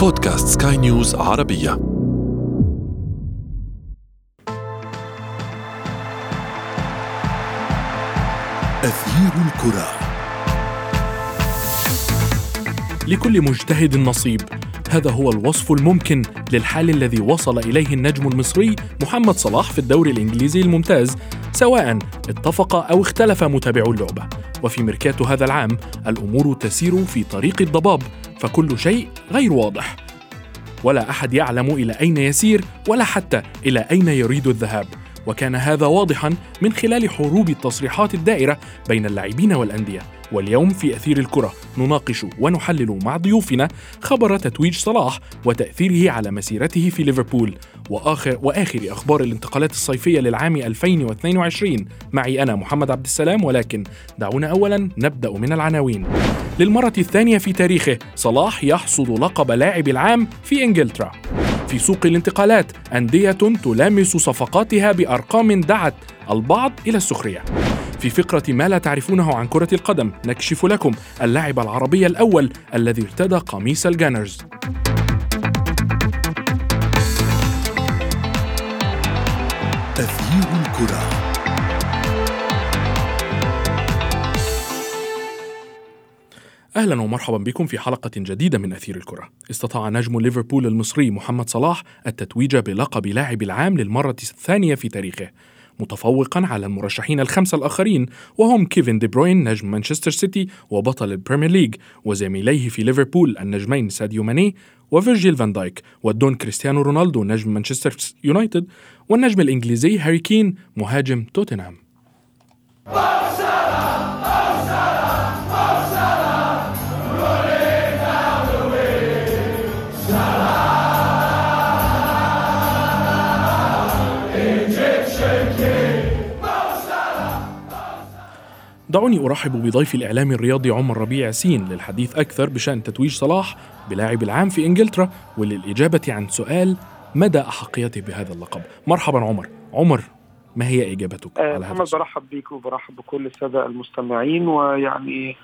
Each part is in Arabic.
بودكاست سكاي نيوز عربية. أثير الكرة. لكل مجتهد نصيب هذا هو الوصف الممكن للحال الذي وصل إليه النجم المصري محمد صلاح في الدوري الإنجليزي الممتاز سواء اتفق أو اختلف متابعو اللعبة. وفي ميركاتو هذا العام الأمور تسير في طريق الضباب. فكل شيء غير واضح. ولا أحد يعلم إلى أين يسير ولا حتى إلى أين يريد الذهاب. وكان هذا واضحا من خلال حروب التصريحات الدائرة بين اللاعبين والأندية. واليوم في أثير الكرة نناقش ونحلل مع ضيوفنا خبر تتويج صلاح وتأثيره على مسيرته في ليفربول. وآخر وآخر أخبار الانتقالات الصيفية للعام 2022 معي أنا محمد عبد السلام ولكن دعونا أولا نبدأ من العناوين. للمرة الثانية في تاريخه صلاح يحصد لقب لاعب العام في إنجلترا. في سوق الانتقالات. أندية تلامس صفقاتها بأرقام دعت البعض إلى السخرية. في فقرة ما لا تعرفونه عن كرة القدم نكشف لكم اللاعب العربي الأول الذي ارتدى قميص الجانرز. أهلا ومرحبا بكم في حلقة جديدة من أثير الكرة. استطاع نجم ليفربول المصري محمد صلاح التتويج بلقب لاعب العام للمرة الثانية في تاريخه، متفوقا على المرشحين الخمسة الآخرين وهم كيفن دي بروين نجم مانشستر سيتي وبطل البريمير ليج وزميليه في ليفربول النجمين ساديو ماني وفيرجيل فان دايك والدون كريستيانو رونالدو نجم مانشستر يونايتد والنجم الإنجليزي هاري كين مهاجم توتنهام. دعوني أرحب بضيفي الإعلامي الرياضي عمر ربيع ياسين للحديث أكثر بشأن تتويج صلاح بلاعب العام في إنجلترا وللإجابة عن سؤال مدى أحقيته بهذا اللقب. مرحبا عمر. عمر ما هي إجابتك آه، على هذا السؤال؟ برحب بيك وبرحب بكل السادة المستمعين ويعني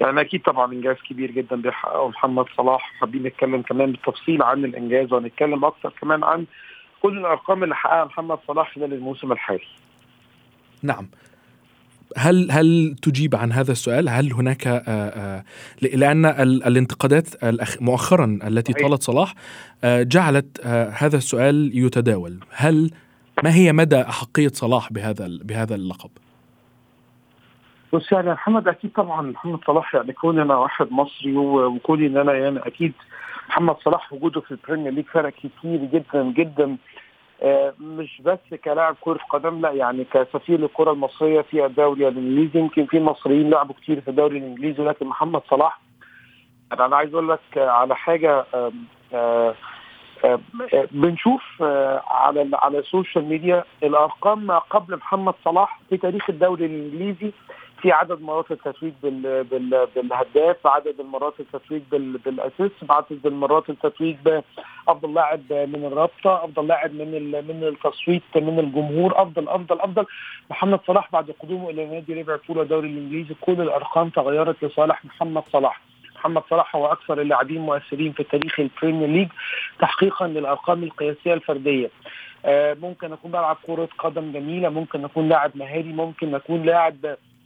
يعني أكيد طبعا إنجاز كبير جدا بيحققه محمد صلاح. حابين نتكلم كمان بالتفصيل عن الإنجاز ونتكلم أكثر كمان عن كل الأرقام اللي حققها محمد صلاح خلال الموسم الحالي. نعم. هل هل تجيب عن هذا السؤال؟ هل هناك آه، آه، ل- لأن ال- الانتقادات مؤخرا التي. طالت صلاح آه، جعلت هذا السؤال يتداول، هل ما هي مدى أحقية صلاح بهذا بهذا اللقب؟ بص يعني محمد أكيد طبعا محمد صلاح يعني كون أنا واحد مصري وكوني ان أنا يعني أكيد محمد صلاح وجوده في البريمير ليج فرق كتير جدا جدا مش بس كلاعب كرة قدم لا يعني كسفير للكرة المصرية في الدوري الإنجليزي. يمكن في مصريين لعبوا كتير في الدوري الإنجليزي لكن محمد صلاح أنا عايز أقول لك آه، على آه، آه، آه، بنشوف آه، على على السوشيال ميديا الأرقام ما قبل محمد صلاح في تاريخ الدوري الإنجليزي في عدد مرات التتويج بال بال بالهداف عدد المرات التتويج بال بال assist عدد المرات التتويج بأفضل لاعب من الرابطة أفضل لاعب من ال- من التصويت من الجمهور أفضل أفضل أفضل. محمد صلاح بعد قدومه إلى نادي ليفربول والدوري الإنجليزي كل الأرقام تغيرت لصالح محمد صلاح. محمد صلاح هو أكثر اللاعبين مؤثرين في تاريخ البريمير ليج تحقيقا للأرقام القياسية الفردية. آه، ممكن أكون بلعب كرة قدم جميلة ممكن أكون لاعب مهاري ممكن أكون لاعب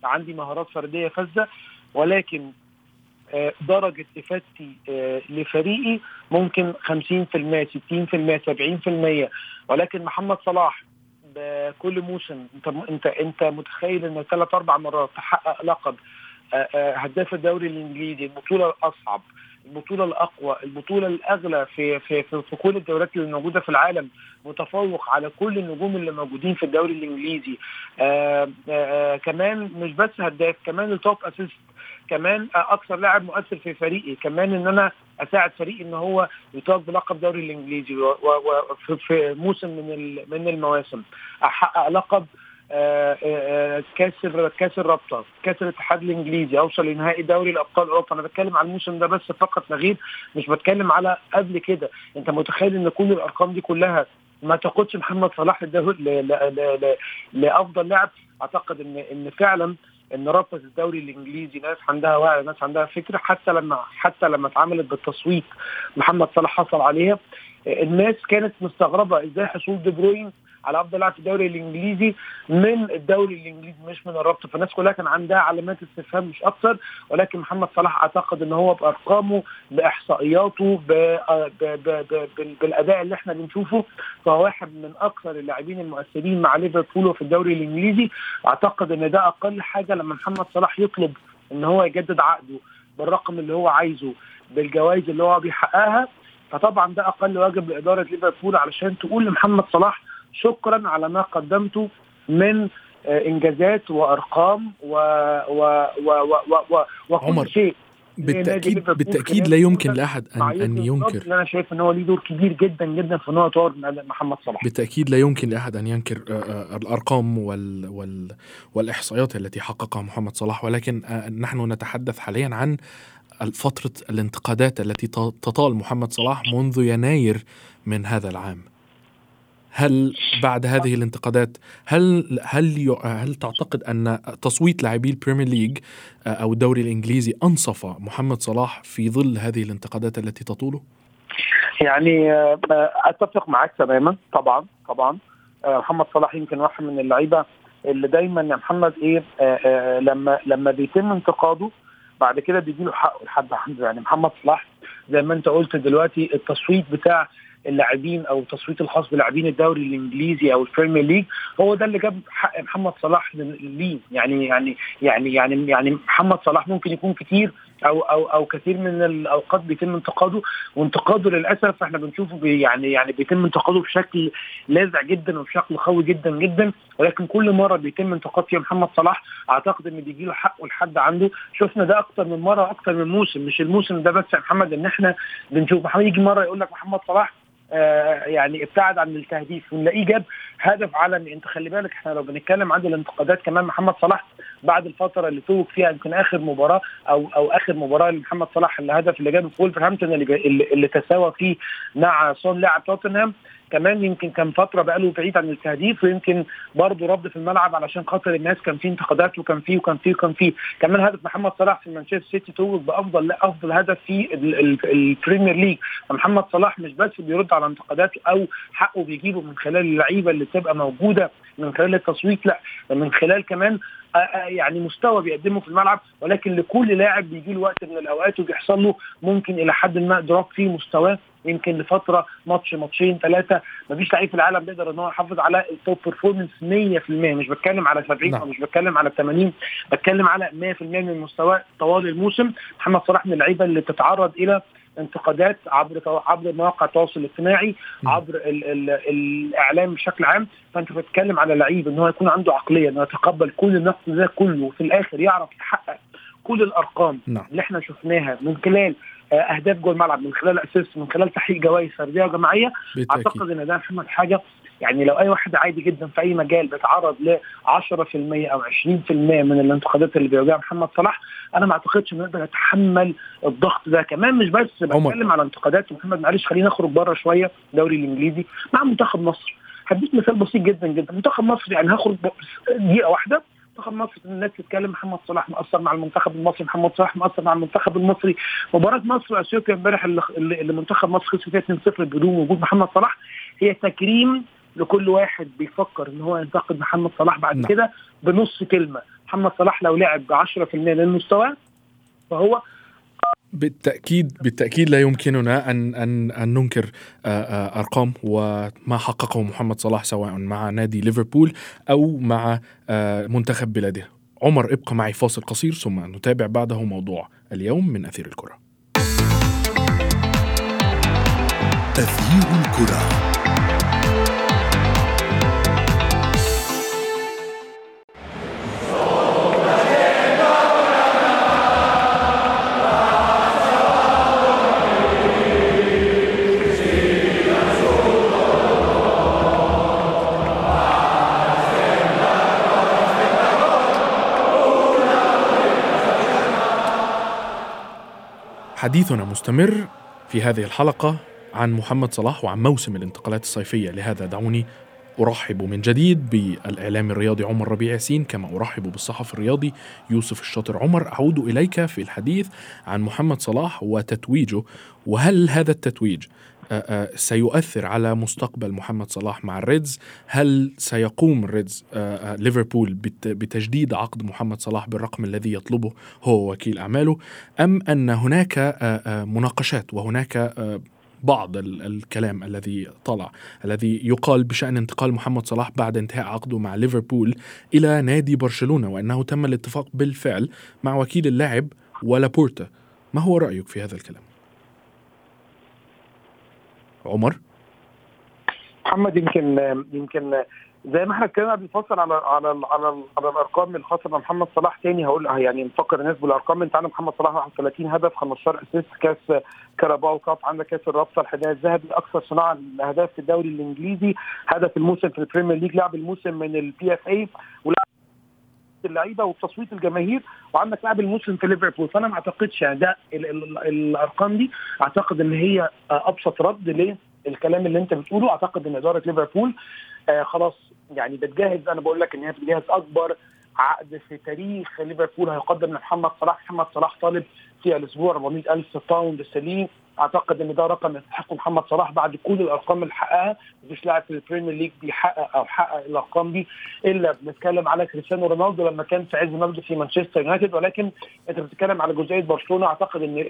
عندي مهارات فردية فذه ولكن آه، درجة إفادتي آه، لفريقي ممكن 50% 60% 70% ولكن محمد صلاح بكل موسم انت انت انت متخيل إن ثلاث أربع مرات تحقق لقب آه، هداف الدوري الإنجليزي البطوله الاصعب البطولة الأقوى البطولة الأغلى في في في, في كل الدوريات اللي موجودة في العالم متفوق على كل النجوم اللي موجودين في الدوري الإنجليزي. آه آه كمان مش بس هداف كمان ال top assist كمان آه أكثر لاعب مؤثر في فريقي كمان إن أنا أساعد فريقي إن هو يتوج بلقب الدوري الإنجليزي وفي في موسم من من المواسم. أحقق لقب آه، آه، كاس الر- كاس الرابطة كاس الاتحاد الإنجليزي اوصل لنهائي دوري الأبطال أوروبا. أنا بتكلم على الموسم ده بس فقط لا غير. مش بتكلم على قبل كده. أنت متخيل إن كل الأرقام دي كلها ما تاخدش محمد صلاح لأفضل لاعب؟ أعتقد إن إن فعلا إن رابطه الدوري الإنجليزي ناس عندها وعي ناس عندها فكرة. حتى لما حتى لما اتعملت بالتصويت محمد صلاح حصل عليها الناس كانت مستغربة إزاي حصول دي بروين على أفضل لاعب في الدوري الإنجليزي من الدوري الإنجليزي مش من الرابطة. فالناس كلها كان عندها علامات استفهام مش أكثر ولكن محمد صلاح أعتقد إن هو بأرقامه بإحصائياته بالأداء اللي إحنا بنشوفه فهو واحد من أكثر اللاعبين المؤثرين مع ليفربول وفي الدوري الإنجليزي. أعتقد إن ده أقل حاجة لما محمد صلاح يطلب إن هو يجدد عقده بالرقم اللي هو عايزه بالجوائز اللي هو بيحققها. فطبعا ده أقل واجب لإدارة ليفربول علشان تقول لمحمد صلاح شكرا على ما قدمته من إنجازات وأرقام و و و و و وكل شيء. بالتاكيد بالتأكيد لا يمكن لأحد ان أن ينكر. أنا شايف إن هو ليه دور كبير جدا جدا في إن هو يطور محمد صلاح. بالتأكيد لا يمكن لأحد أن ينكر الأرقام وال وال والإحصائيات التي حققها محمد صلاح. ولكن نحن نتحدث حاليا عن فترة الانتقادات التي تطال محمد صلاح منذ يناير من هذا العام. هل بعد هذه الانتقادات هل هل هل تعتقد أن تصويت لاعبي البريمير ليج أو الدوري الإنجليزي أنصف محمد صلاح في ظل هذه الانتقادات التي تطوله؟ يعني أتفق معك تماما. طبعا طبعا. محمد صلاح يمكن واحد من اللعيبة اللي دايما يا محمد إيه لما لما بيتم انتقاده بعد كده بيجي له حقه لحد يعني محمد صلاح زي ما أنت قلت دلوقتي التصويت بتاع اللاعبين أو التصويت الخاص بلاعبين الدوري الإنجليزي أو البريمير ليج هو ده اللي جاب حق محمد صلاح ليه يعني يعني يعني يعني يعني محمد صلاح ممكن يكون كتير أو أو أو كثير من الأوقات بيتم انتقاده وانتقاده للأسف إحنا بنشوفه بي يعني يعني بيتم انتقاده بشكل لاذع جدا وبشكل قوي جدا جدا. ولكن كل مرة بيتم انتقاد فيها محمد صلاح أعتقد إن بيجي له حقه لحد عنده. شفنا ده أكتر من مرة أكتر من موسم. مش الموسم ده بس يا محمد إن إحنا بنشوف محمد يجي مرة يقول لك محمد صلاح يعني ابتعد عن التهديف ونلاقيه جاب هدف علني انت خلي بالك إحنا لو بنتكلم عن الانتقادات كمان محمد صلاح بعد الفترة اللي توج فيها يمكن آخر مباراة أو أو آخر مباراة لمحمد صلاح الهدف اللي جابه في ولفرهامبتون اللي, اللي, اللي تساوى فيه مع سون لاعب توتنهام كمان يمكن كان فترة بقاله بعيد عن التهديف ويمكن برضه رد في الملعب علشان خاطر الناس كان في انتقادات وكان في وكان في وكان في. كمان هدف محمد صلاح في مانشستر سيتي توج بأفضل لا أفضل هدف في البريمير ليج. فمحمد صلاح مش بس بيرد على انتقادات أو حقه بيجيبه من خلال اللعيبة اللي تبقى موجودة. من خلال التصويت لا من خلال كمان يعني مستوى بيقدمه في الملعب. ولكن لكل لاعب بيجي له وقت من الأوقات وبيحصل له ممكن إلى حد ما ادراك في مستواه يمكن لفترة ماتش ماتشين ثلاثة مفيش لعيب في العالم بيقدر إن هو يحافظ على ال top performance 100% مش بتكلم على 70 أو مش بتكلم على 80 بتكلم على 100% من مستواه طوال الموسم. محمد صلاح من اللعيبة اللي تتعرض إلى انتقادات عبر عبر مواقع التواصل الاجتماعي عبر ال ال الإعلام بشكل عام فأنت بتتكلم على لعيب إن هو يكون عنده عقلية انه يتقبل كل النقد ده كله وفي الآخر يعرف يحقق كل الأرقام نعم. اللي إحنا شفناها من خلال أهداف جوه الملعب من خلال اسيست من خلال تحقيق جوائز فردية وجماعية. أعتقد إن ده محمد حاجة يعني لو أي واحد عادي جدا في أي مجال بيتعرض ل 10% أو 20% من الانتقادات اللي بيواجهها محمد صلاح أنا ما أعتقدش إنه يقدر يتحمل الضغط ده. كمان مش بس. بتكلم على انتقادات محمد. معلش خلينا نخرج بره شوية الدوري الإنجليزي مع منتخب مصر. هديك مثال بسيط جدا جدا. منتخب مصر يعني هاخد دقيقة واحدة. منتخب مصر الناس تتكلم محمد صلاح مؤثر مع المنتخب المصري. محمد صلاح مؤثر مع المنتخب المصري. مباراة مصر وأثيوبيا امبارح اللي, اللي منتخب مصر خسر فيها 2-0 بدون وجود محمد صلاح هي تكريم لكل واحد بيفكر إن هو ينتقد محمد صلاح بعد نعم. كده بنص كلمة محمد صلاح لو لعب ب 10% من مستواه فهو بالتأكيد بالتأكيد لا يمكننا أن أن أن ننكر آه، آه، أرقام وما حققه محمد صلاح سواء مع نادي ليفربول أو مع آه، منتخب بلاده. عمر ابقى معي فاصل قصير ثم نتابع بعده موضوع اليوم من أثير الكرة. أثير الكرة حديثنا مستمر في هذه الحلقة عن محمد صلاح وعن موسم الانتقالات الصيفية. لهذا دعوني أرحب من جديد بالإعلامي الرياضي عمر ربيع ياسين كما أرحب بالصحفي الرياضي يوسف الشاطر عمر. أعود إليك في الحديث عن محمد صلاح وتتويجه وهل هذا التتويج سيؤثر على مستقبل محمد صلاح مع الريدز؟ هل سيقوم الريدز ليفربول بتجديد عقد محمد صلاح بالرقم الذي يطلبه هو وكيل أعماله أم أن هناك مناقشات وهناك بعض الكلام الذي طلع الذي يقال بشأن انتقال محمد صلاح بعد انتهاء عقده مع ليفربول إلى نادي برشلونة وأنه تم الاتفاق بالفعل مع وكيل اللاعب ولابورتا ما هو رأيك في هذا الكلام؟ عمر محمد يمكن يمكن زي ما إحنا اتكلمنا قبل الفصل على على على على الأرقام الخاصه بمحمد صلاح تاني هقول يعني نفكر الناس بالأرقام. أنت عندك محمد صلاح 31 هدف 15 assist كأس Carabao Cup عندك كأس الرابطة الحذاء الذهبي أكثر صناعة الاهداف في الدوري الإنجليزي هدف الموسم في ال Premier League لاعب الموسم من ال PFA ولعب اللعيبة وتصويت الجماهير وعندك لاعب الموسم في ليفربول. فأنا ما أعتقدش يعني ده الأرقام دي. أعتقد إن هي أبسط رد للكلام اللي انت بتقوله أعتقد إن إدارة ليفربول آه خلاص يعني بتجهز. أنا بقول لك إن هي بتجهز أكبر عقد في تاريخ ليفربول هيقدم لمحمد صلاح. محمد صلاح طالب في الأسبوع 400 ألف pound استرليني أعتقد إن ده رقم يستحقه محمد صلاح بعد كل الأرقام اللي حققها. مفيش لاعب في ال Premier League بيحقق أو حقق الأرقام دي إلا بنتكلم على كريستيانو رونالدو لما كان في عز مجده في مانشستر يونايتد. ولكن أنت بتتكلم على جزئية برشلونة. أعتقد إن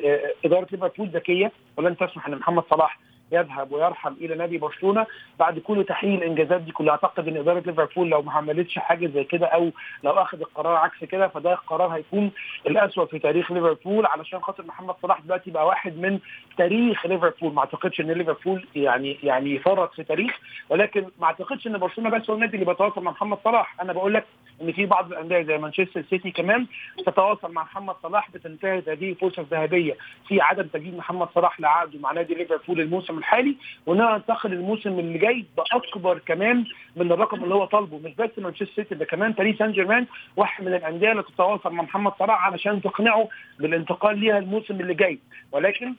إدارة ليفربول ذكية. ولن تسمح إن محمد صلاح يذهب ويرحل إلى نادي برشلونة بعد كل تحقيق الانجازات دي كلها. أعتقد إن إدارة ليفربول لو ما عملتش حاجة زي كده أو لو أخذ القرار عكس كده فده القرار هيكون الاسوء في تاريخ ليفربول. علشان خاطر محمد صلاح دلوقتي بقى واحد من تاريخ ليفربول. ما أعتقدش إن ليفربول يعني يعني يفرط في تاريخ ولكن ما أعتقدش إن برشلونة بس هو النادي اللي بيتواصل مع محمد صلاح. أنا بقول لك إن في بعض الأندية زي مانشستر سيتي كمان تتواصل مع محمد صلاح بتنتهز هذه الفرصة الذهبية في عدم تجديد محمد صلاح لعقده مع نادي ليفربول الموسم الحالي وإنها تنتقل الموسم اللي جاي بأكبر كمان من الرقم اللي هو طالبه مش بس مانشستر سيتي ده كمان باريس سان جيرمان واحد من الأندية اللي تتواصل مع محمد صلاح علشان تقنعه بالانتقال ليها الموسم اللي جاي. ولكن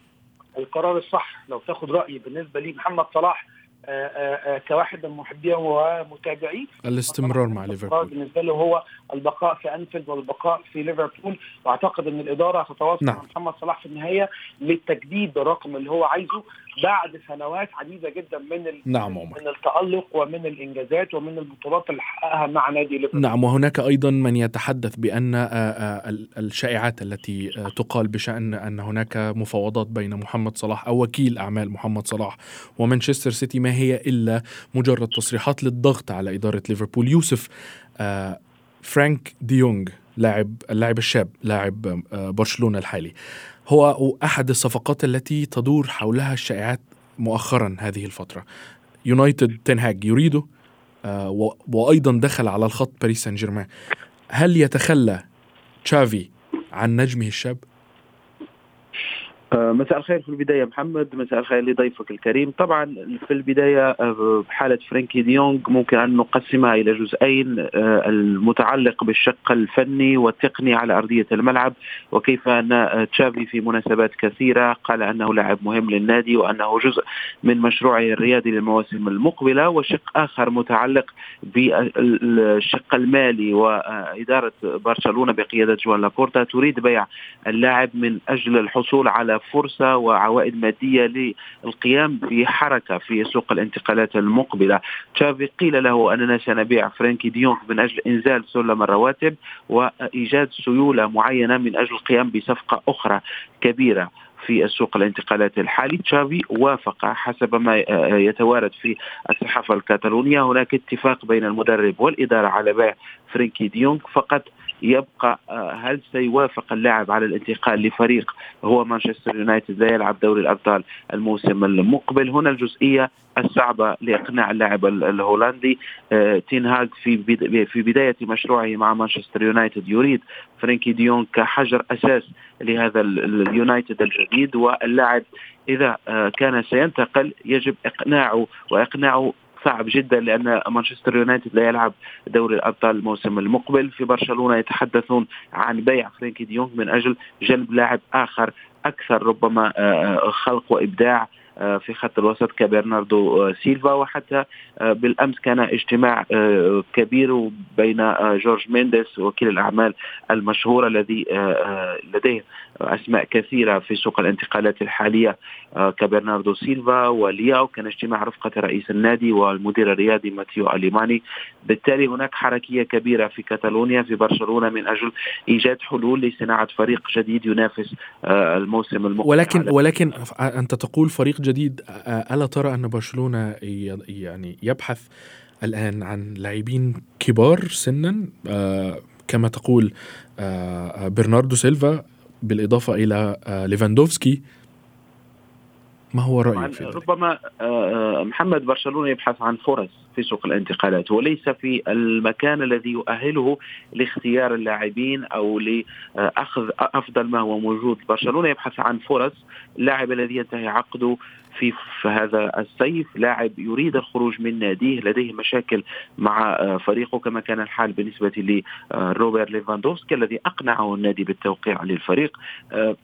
القرار الصح لو تاخد رايي بالنسبة لي محمد صلاح آآ آآ كواحد من محبيه ومتابعيه الاستمرار مع ليفربول. بالنسبة له هو البقاء في أنفيلد والبقاء في ليفربول. وأعتقد إن الإدارة هتتواصل نعم. مع محمد صلاح في النهاية للتجديد بالرقم اللي هو عايزه. بعد سنوات عديدة جدا من ال... نعم عمر. من التألق ومن الإنجازات ومن البطولات اللي حققها مع نادي ليفربول. نعم وهناك أيضا من يتحدث بأن الشائعات التي تقال بشأن أن هناك مفاوضات بين محمد صلاح أو وكيل أعمال محمد صلاح ومانشستر سيتي ما هي إلا مجرد تصريحات للضغط على إدارة ليفربول؟ يوسف فرانك ديونغ لاعب اللاعب الشاب لاعب برشلونة الحالي. هو أحد الصفقات التي تدور حولها الشائعات مؤخرا هذه الفترة يونايتد تنهاج يريده وأيضا دخل على الخط باريس سان جيرمان هل يتخلى تشافي عن نجمه الشاب؟ مساء الخير في البداية محمد مساء الخير لضيفك الكريم. طبعا في البداية بحالة فرانكي ديونغ ممكن أن نقسمها إلى جزئين المتعلق بالشق الفني والتقني على أرضية الملعب وكيف أن تشافي في مناسبات كثيرة قال أنه لاعب مهم للنادي وأنه جزء من مشروعه الرياضي للمواسم المقبلة وشق آخر متعلق بالشق المالي وإدارة برشلونة بقيادة جوان لابورتا تريد بيع اللاعب من أجل الحصول على فرصة وعوائد مادية للقيام بحركة في سوق الانتقالات المقبلة. تشافي قيل له أننا سنبيع فرانكي ديونغ من أجل إنزال سلم الرواتب وإيجاد سيولة معينة من أجل القيام بصفقة أخرى كبيرة في السوق الانتقالات الحالي. تشافي وافق حسب ما يتوارد في الصحافة الكتالونية هناك اتفاق بين المدرب والإدارة على بيع فرانكي ديونغ فقط يبقى هل سيوافق اللاعب على الانتقال لفريق هو مانشستر يونايتد لا يلعب دوري الأبطال الموسم المقبل؟ هنا الجزئية الصعبة لإقناع اللاعب الهولندي. تينهاج في في بداية مشروعه مع مانشستر يونايتد يريد فرانكي ديونغ كحجر أساس لهذا اليونايتد الجديد. واللاعب إذا كان سينتقل يجب إقناعه وإقناعه صعب جدا لأن مانشستر يونايتد لا يلعب دوري الأبطال الموسم المقبل. في برشلونة يتحدثون عن بيع فرانكي ديونغ من أجل جلب لاعب آخر أكثر ربما خلق وإبداع. في خط الوسط كبرناردو سيلفا وحتى بالأمس كان اجتماع كبير بين جورج مينديس وكيل الأعمال المشهور الذي لديه أسماء كثيرة في سوق الانتقالات الحالية كبرناردو سيلفا ولياو. كان اجتماع رفقة رئيس النادي والمدير الرياضي ماتيو أليماني. بالتالي هناك حركية كبيرة في كاتالونيا في برشلونة من أجل إيجاد حلول لصناعة فريق جديد ينافس الموسم المقبل ولكن ولكن أنت تقول فريق جديد ألا ترى أن برشلونة يعني يبحث الآن عن لاعبين كبار سنا؟ كما تقول برناردو سيلفا بالإضافة إلى ليفاندوفسكي. ما هو رأيك في ذلك؟ ربما محمد برشلونة يبحث عن فرص. في سوق الانتقالات وليس في المكان الذي يؤهله لاختيار اللاعبين أو لأخذ أفضل ما هو موجود. برشلونة يبحث عن فرص اللاعب الذي ينتهي عقده في هذا الصيف لاعب يريد الخروج من ناديه لديه مشاكل مع فريقه كما كان الحال بالنسبة لروبر ليفاندوفسكي الذي أقنعه النادي بالتوقيع للفريق.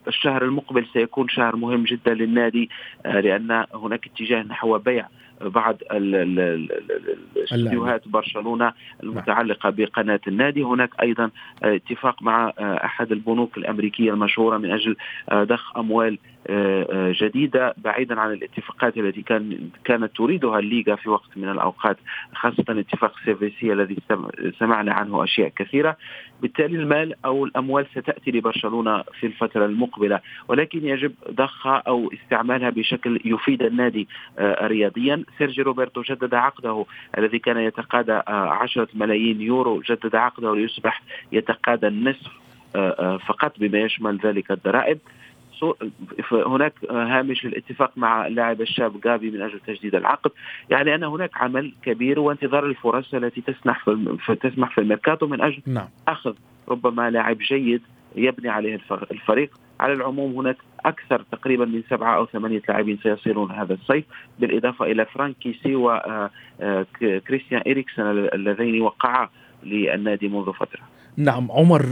الشهر المقبل سيكون شهر مهم جدا للنادي لأن هناك اتجاه نحو بيع بعض استديوهات برشلونة المتعلقة بقناة النادي. هناك أيضا اتفاق مع أحد البنوك الأمريكية المشهورة من أجل ضخ أموال جديدة بعيدا عن الاتفاقات التي كان كانت تريدها الليغا في وقت من الأوقات خاصة اتفاق سيفيسي الذي سمعنا عنه أشياء كثيرة. بالتالي المال أو الأموال ستأتي لبرشلونة في الفترة المقبلة. ولكن يجب ضخها أو استعمالها بشكل يفيد النادي رياضيا. سيرجي روبرتو جدد عقده الذي كان يتقاضى 10 ملايين يورو. جدد عقده ليصبح يتقاضى النصف فقط بما يشمل ذلك الضرائب. هناك هامش للاتفاق مع اللاعب الشاب جافي من أجل تجديد العقد يعني أن هناك عمل كبير وانتظار الفرص التي تسمح في تسمح في الميركاتو من أجل نعم. أخذ ربما لاعب جيد يبني عليه الفريق على العموم هناك أكثر تقريبا من سبعة أو ثمانية لاعبين سيصيرون هذا الصيف بالإضافة إلى فرانك كيسي وكريستيان اريكسن اللذين وقعا للنادي منذ فترة. نعم عمر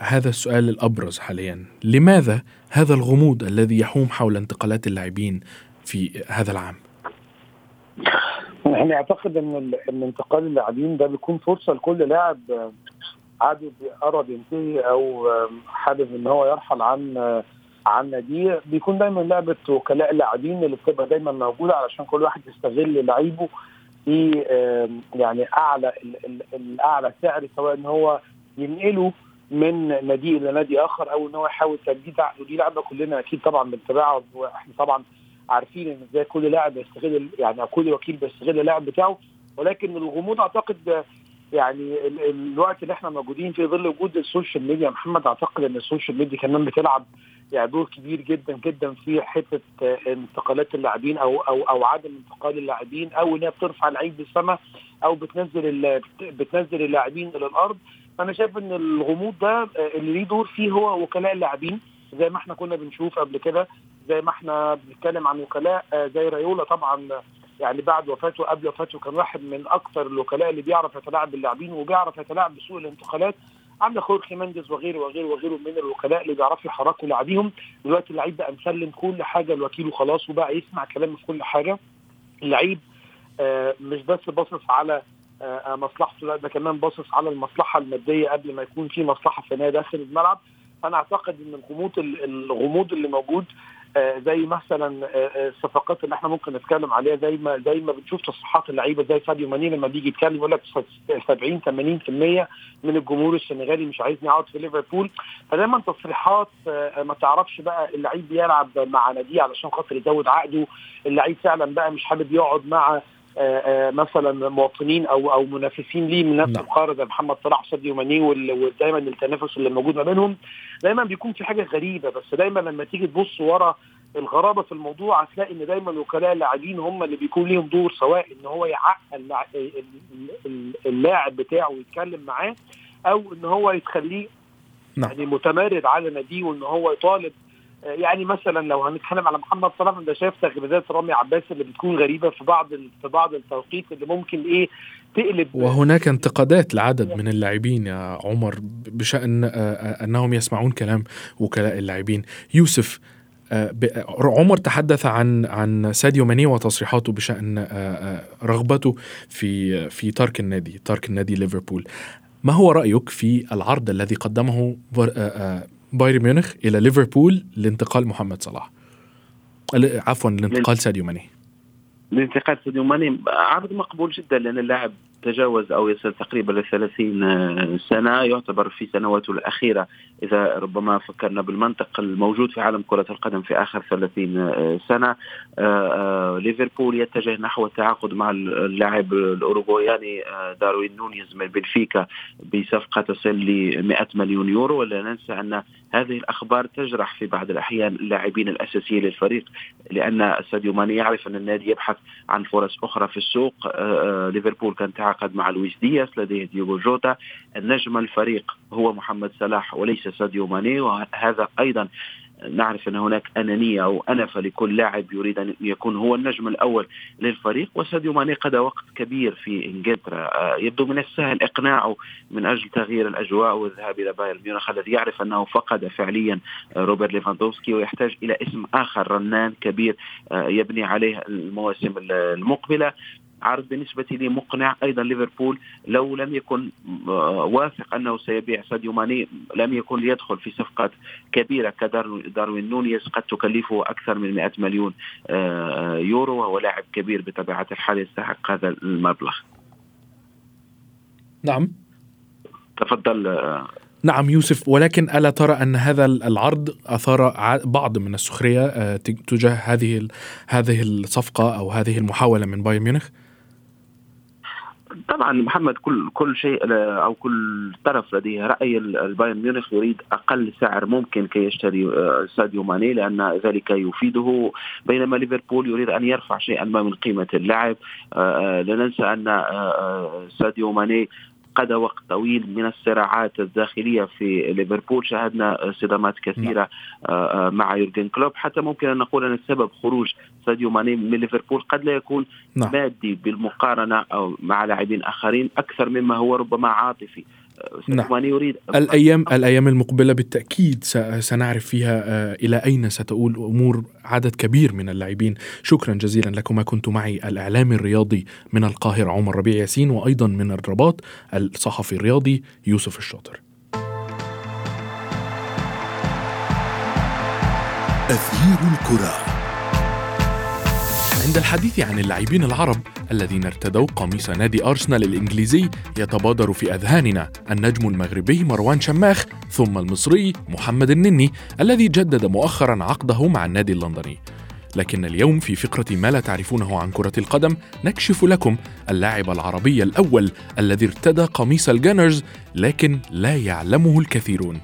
هذا السؤال الأبرز حاليا، لماذا هذا الغموض الذي يحوم حول انتقالات اللاعبين في هذا العام؟ يعني اعتقد إن إن انتقال اللاعبين ده بيكون فرصة لكل لاعب عادي قرب ينتهي أو حابب إن هو يرحل عن عن ناديه بيكون دايما لعبة وكلاء اللاعبين اللي بتبقى دايما موجودة علشان كل واحد يستغل لعيبه في يعني أعلى الأعلى سعر سواء إن هو ينقله من نادي إلى نادي آخر أو إن هو يحاول تجديد عقده دي لعبة كلنا أكيد طبعا بنتابعها وإحنا طبعا عارفين إن إزاي كل لاعب بيستغل يعني كل وكيل بيستغل اللاعب بتاعه. ولكن الغموض أعتقد يعني الوقت اللي إحنا موجودين في ظل وجود ال social media. محمد أعتقد إن ال social media كمان بتلعب يعني دور كبير جدا جدا في حتة انتقالات اللاعبين أو أو أو عدم انتقال اللاعبين أو إن هي بترفع اللعيب للسماء أو بتنزل بتنزل اللاعبين إلى الأرض. فانا شايف إن الغموض ده اللي ليه دور فيه هو وكلاء اللاعبين زي ما إحنا كنا بنشوف قبل كده زي ما إحنا بنتكلم عن وكلاء زي رايولا طبعا يعني بعد وفاته قبل وفاته كان واحد من أكثر الوكلاء اللي بيعرف يتلاعب باللاعبين وبيعرف يتلاعب بسوق الانتقالات. عندك خورخي مندز وغيره وغيره وغيره من الوكلاء اللي بيعرفوا يحركوا لاعبيهم. دلوقتي اللعيب بقى مسلم كل حاجة لوكيله خلاص وبقى يسمع كلامه في كل حاجة. اللعيب آه مش بس باصص على آه مصلحته. لا ده كمان باصص على المصلحة المادية قبل ما يكون في مصلحة فنية داخل الملعب. أنا أعتقد إن الغموض الغموض اللي موجود آه زي مثلا آه الصفقات اللي إحنا ممكن نتكلم عليها زي ما زي ما بنشوف تصريحات اللعيبة زي ساديو ماني لما بيجي يتكلم يقول لك 70 80% من الجمهور السنغالي مش عايزني أقعد في ليفربول. فدايما تصريحات آه ما تعرفش بقى اللعيب بيلعب مع ناديه علشان خاطر يزود عقده. اللعيب فعلا بقى مش حابب يقعد مع مثلا مواطنين أو أو منافسين ليه من نفس القاره زي محمد صلاح وساديو ماني ودايما التنافس اللي موجود ما بينهم. دايما بيكون في حاجة غريبة بس دايما لما تيجي تبص ورا الغرابة في الموضوع هتلاقي إن دايما وكلاء اللاعبين هم اللي بيكون ليهم دور سواء إن هو يعقل اللاعب بتاعه ويتكلم معاه أو إن هو يتخليه يعني متمرد على ناديه وإن هو يطالب يعني مثلا لو هنتكلم على محمد صلاح أنت شايف تغريدات رامي عباس اللي بتكون غريبة في بعض في بعض التوقيت اللي ممكن إيه تقلب؟ وهناك انتقادات لعدد من اللاعبين يا عمر بشأن أنهم يسمعون كلام وكلاء اللاعبين. يوسف آه، عمر تحدث عن عن ساديو ماني وتصريحاته بشأن رغبته في في ترك النادي ترك النادي ليفربول. ما هو رأيك في العرض الذي قدمه بايرن ميونخ إلى ليفربول لانتقال محمد صلاح. عفوا لانتقال ساديو ماني. لانتقال ساديو ماني عرض مقبول جدا لأن اللاعب تجاوز أو يصل تقريبا ل 30 سنة يعتبر في سنواته الأخيرة إذا ربما فكرنا بالمنطق الموجود في عالم كرة القدم في آخر 30 سنة. آه، آه، ليفربول يتجه نحو التعاقد مع اللاعب الاوروغوياني آه، داروين نونيز من بنفيكا بصفقة تصل ل 100 مليون يورو. ولا ننسى أن هذه الأخبار تجرح في بعض الأحيان اللاعبين الأساسيين للفريق لأن ساديو ماني يعرف أن النادي يبحث عن فرص أخرى في السوق. ليفربول كان تعاقد مع لويس دياس لديه ديوغو جوتا. النجم الفريق هو محمد صلاح وليس ساديو ماني وهذا أيضا نعرف أن هناك أنانية أو أنفة لكل لاعب يريد أن يكون هو النجم الأول للفريق. وساديو ماني قضى وقت كبير في إنجلترا. آه، يبدو من السهل إقناعه من أجل تغيير الأجواء والذهاب إلى بايرن ميونخ. الذي يعرف أنه فقد فعليا روبرت ليفاندوفسكي ويحتاج إلى اسم آخر رنان كبير آه، يبني عليه المواسم المقبلة. عرض بالنسبة لي مقنع. أيضا ليفربول لو لم يكن آه، واثق أنه سيبيع ساديو ماني لم يكن ليدخل في صفقات كبيرة كداروين نونيز قد تكلفه أكثر من 100 مليون آه، يورو وهو لاعب كبير بطبيعة الحال يستحق هذا المبلغ. نعم. تفضل آه، نعم يوسف ولكن ألا ترى أن هذا العرض أثار بعض من السخرية تجاه هذه هذه الصفقة أو هذه المحاولة من بايرن ميونخ؟ طبعا محمد كل كل شيء أو كل طرف لديه رأي. البايرن ميونخ يريد أقل سعر ممكن كي يشتري آه، ساديو ماني لأن ذلك يفيده. بينما ليفربول يريد أن يرفع شيئا ما من قيمة اللاعب. آه، آه، لا ننسى ان ساديو ماني قضى وقت طويل من الصراعات الداخلية في ليفربول. شاهدنا صدامات كثيرة آه، آه، مع يورجن كلوب. حتى ممكن أن نقول أن السبب خروج ساديو ماني من ليفربول قد لا يكون نعم. مادي بالمقارنة أو مع لاعبين آخرين أكثر مما هو ربما عاطفي نعم. يريد الأيام الأيام المقبلة بالتأكيد سنعرف فيها آه، إلى أين ستؤول أمور عدد كبير من اللاعبين شكرا جزيلا لكما كنت معي الإعلامي الرياضي من القاهرة عمر ربيع ياسين وأيضا من الرباط الصحفي الرياضي يوسف الشاطر أثير الكرة عند الحديث عن اللاعبين العرب الذين ارتدوا قميص نادي أرسنال الإنجليزي يتبادر في أذهاننا النجم المغربي مروان شماخ ثم المصري محمد النني الذي جدد مؤخرا عقده مع النادي اللندني. لكن اليوم في فقرة ما لا تعرفونه عن كرة القدم نكشف لكم اللاعب العربي الأول الذي ارتدى قميص الجانرز لكن لا يعلمه الكثيرون.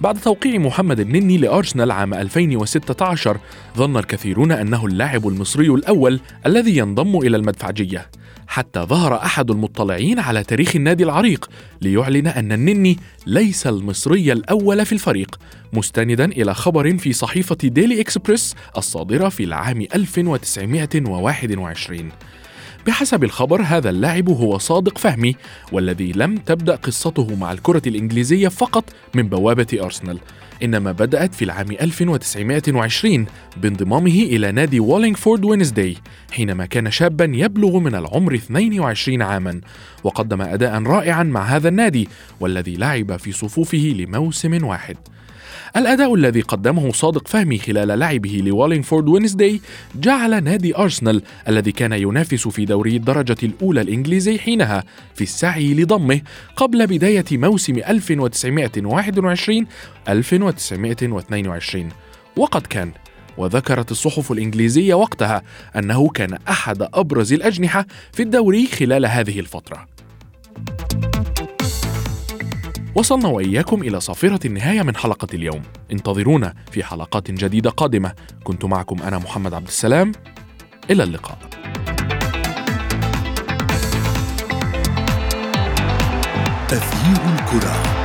بعد توقيع محمد النني لأرسنال عام 2016 ظن الكثيرون أنه اللاعب المصري الأول الذي ينضم إلى المدفعجية. حتى ظهر أحد المطلعين على تاريخ النادي العريق ليعلن أن النني ليس المصري الأول في الفريق مستندا إلى خبر في صحيفة ديلي إكسبريس الصادرة في العام 1921 بحسب الخبر هذا اللاعب هو صادق فهمي والذي لم تبدأ قصته مع الكرة الإنجليزية فقط من بوابة أرسنال إنما بدأت في العام 1920 بانضمامه إلى نادي والينغفورد وينزداي حينما كان شابا يبلغ من العمر 22 عاما وقدم أداء رائعا مع هذا النادي والذي لعب في صفوفه لموسم واحد. الأداء الذي قدمه صادق فهمي خلال لعبه لوالينفورد وينزداي جعل نادي أرسنال الذي كان ينافس في دوري الدرجة الأولى الإنجليزي حينها في السعي لضمه قبل بداية موسم 1921 1922 وقد كان وذكرت الصحف الإنجليزية وقتها أنه كان أحد أبرز الأجنحة في الدوري خلال هذه الفترة. وصلنا وإياكم إلى صافرة النهاية من حلقة اليوم. انتظرونا في حلقات جديدة قادمة. كنت معكم أنا محمد عبد السلام. إلى اللقاء. تغيير الكرة.